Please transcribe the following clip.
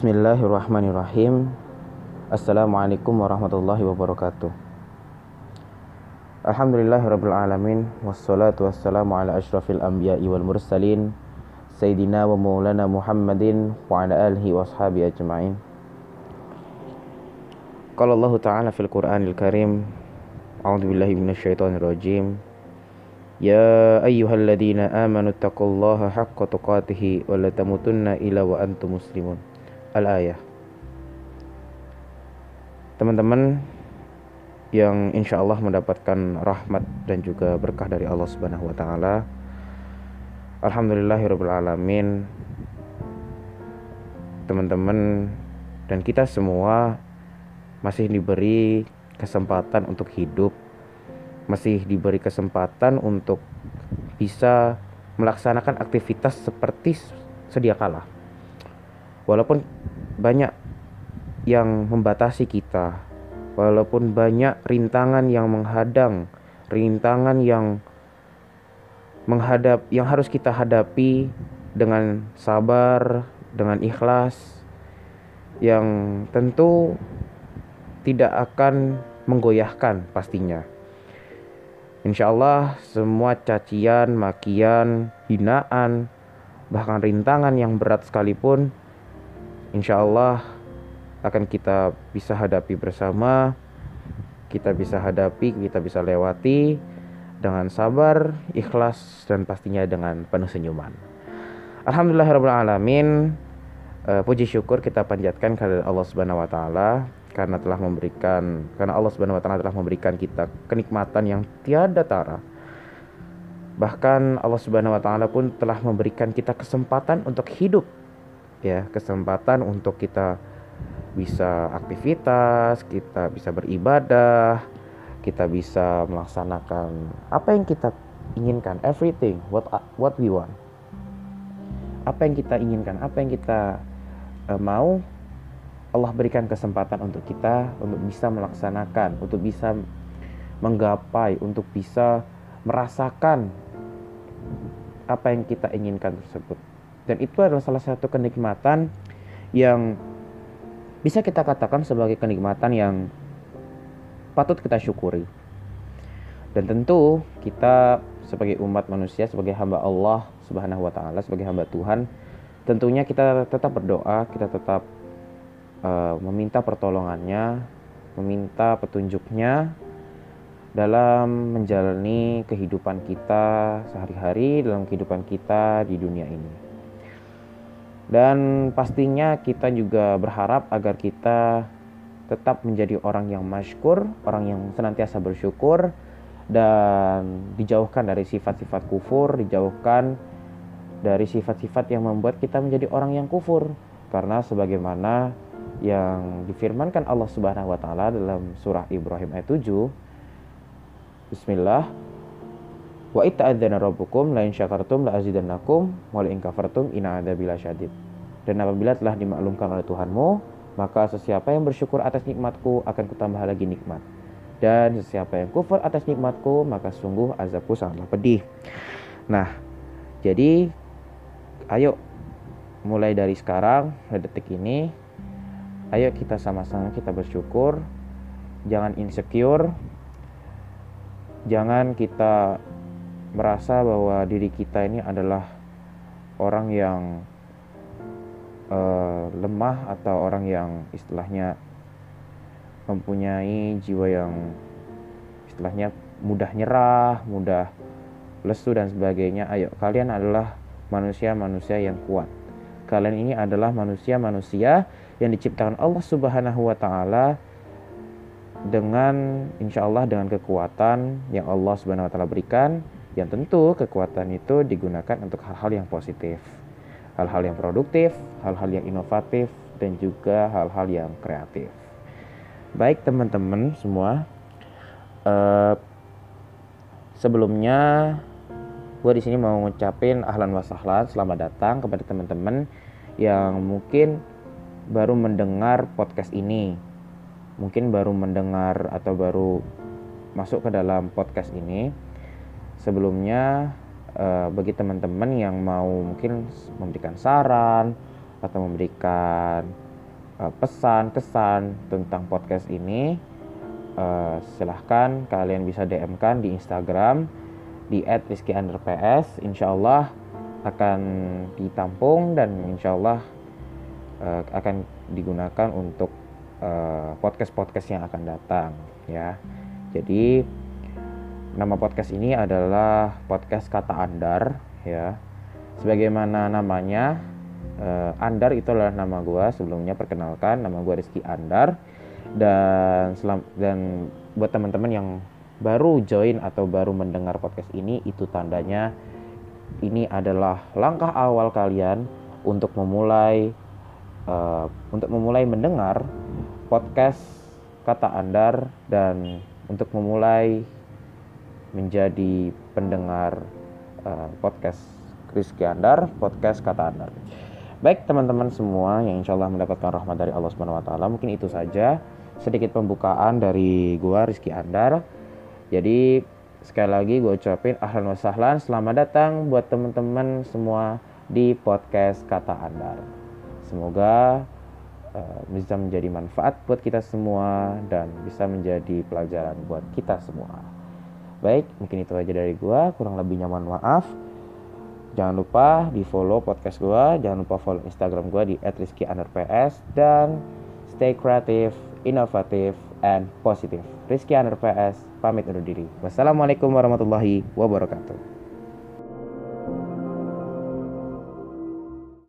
Bismillahirrahmanirrahim Assalamualaikum warahmatullahi wabarakatuh Alhamdulillahirrabbilalamin Wassalatu wassalamu ala ashrafil anbiya'i wal mursalin Sayyidina wa maulana Muhammadin Wa ala alihi wa ashabi ajma'in Qala Allah Ta'ala fil Qur'anil Karim A'udhu billahi minasyaitonir rajim يا أيها الذين آمنوا الله حق تقاته ولا تموتن إلا وأنتم مسلمون Al-Ayah Teman-teman yang insya Allah mendapatkan rahmat dan juga berkah dari Allah Subhanahu wa taala. Alhamdulillahirabbil Teman-teman dan kita semua masih diberi kesempatan untuk hidup masih diberi kesempatan untuk bisa melaksanakan aktivitas seperti sedia kala. Walaupun banyak yang membatasi kita, walaupun banyak rintangan yang menghadang, rintangan yang menghadap yang harus kita hadapi dengan sabar, dengan ikhlas yang tentu tidak akan menggoyahkan pastinya. Insya Allah semua cacian, makian, hinaan, bahkan rintangan yang berat sekalipun Insya Allah akan kita bisa hadapi bersama Kita bisa hadapi, kita bisa lewati Dengan sabar, ikhlas, dan pastinya dengan penuh senyuman Alhamdulillahirrahmanirrahim uh, Puji syukur kita panjatkan kepada Allah Subhanahu Wa Taala karena telah memberikan karena Allah Subhanahu wa taala telah memberikan kita kenikmatan yang tiada tara. Bahkan Allah Subhanahu wa taala pun telah memberikan kita kesempatan untuk hidup. Ya, kesempatan untuk kita bisa aktivitas, kita bisa beribadah, kita bisa melaksanakan apa yang kita inginkan, everything what what we want. Apa yang kita inginkan, apa yang kita uh, mau Allah berikan kesempatan untuk kita untuk bisa melaksanakan, untuk bisa menggapai, untuk bisa merasakan apa yang kita inginkan tersebut. Dan itu adalah salah satu kenikmatan yang bisa kita katakan sebagai kenikmatan yang patut kita syukuri. Dan tentu kita sebagai umat manusia, sebagai hamba Allah Subhanahu wa taala, sebagai hamba Tuhan, tentunya kita tetap berdoa, kita tetap uh, meminta pertolongannya, meminta petunjuknya dalam menjalani kehidupan kita sehari-hari, dalam kehidupan kita di dunia ini. Dan pastinya kita juga berharap agar kita tetap menjadi orang yang masykur, orang yang senantiasa bersyukur, dan dijauhkan dari sifat-sifat kufur, dijauhkan dari sifat-sifat yang membuat kita menjadi orang yang kufur. Karena sebagaimana yang difirmankan Allah Subhanahu wa taala dalam surah Ibrahim ayat 7 Bismillah Wa itta'adzana rabbukum la in syakartum la azidannakum wa la in kafartum inna adzabi syadid. Dan apabila telah dimaklumkan oleh Tuhanmu, maka sesiapa yang bersyukur atas nikmatku akan kutambah lagi nikmat. Dan sesiapa yang kufur atas nikmatku, maka sungguh azabku sangatlah pedih. Nah, jadi ayo mulai dari sekarang, detik ini ayo kita sama-sama kita bersyukur jangan insecure jangan kita merasa bahwa diri kita ini adalah orang yang uh, lemah atau orang yang istilahnya mempunyai jiwa yang istilahnya mudah nyerah, mudah lesu dan sebagainya. Ayo, kalian adalah manusia-manusia yang kuat. Kalian ini adalah manusia-manusia yang diciptakan Allah Subhanahu wa taala dengan insya Allah dengan kekuatan yang Allah Subhanahu wa taala berikan yang tentu kekuatan itu digunakan untuk hal-hal yang positif, hal-hal yang produktif, hal-hal yang inovatif dan juga hal-hal yang kreatif. Baik teman-teman semua, uh, sebelumnya gue di sini mau ngucapin ahlan wasahlan selamat datang kepada teman-teman yang mungkin baru mendengar podcast ini, mungkin baru mendengar atau baru masuk ke dalam podcast ini, sebelumnya uh, bagi teman-teman yang mau mungkin memberikan saran atau memberikan uh, pesan kesan tentang podcast ini uh, silahkan kalian bisa DM kan di Instagram di @rizky_ps insya Allah akan ditampung dan insya Allah uh, akan digunakan untuk podcast-podcast uh, yang akan datang ya. Jadi nama podcast ini adalah podcast kata Andar ya. Sebagaimana namanya uh, Andar itu adalah nama gue sebelumnya perkenalkan nama gue Rizky Andar. Dan selam dan buat teman-teman yang baru join atau baru mendengar podcast ini itu tandanya ini adalah langkah awal kalian untuk memulai uh, untuk memulai mendengar podcast kata Andar dan untuk memulai menjadi pendengar uh, podcast Rizky Andar, podcast Kata Andar. Baik teman-teman semua yang insya Allah mendapatkan rahmat dari Allah Subhanahu Wa Taala, mungkin itu saja sedikit pembukaan dari gua Rizky Andar. Jadi sekali lagi gue ucapin ahlan wa sahlan, selamat datang buat teman-teman semua di podcast Kata Andar. Semoga uh, bisa menjadi manfaat buat kita semua dan bisa menjadi pelajaran buat kita semua. Baik, mungkin itu aja dari gua. Kurang lebih nyaman maaf. Jangan lupa di follow podcast gua, jangan lupa follow Instagram gua di @rizky_ps dan stay creative, inovatif, and positive. Rizky PS pamit undur diri. Wassalamualaikum warahmatullahi wabarakatuh.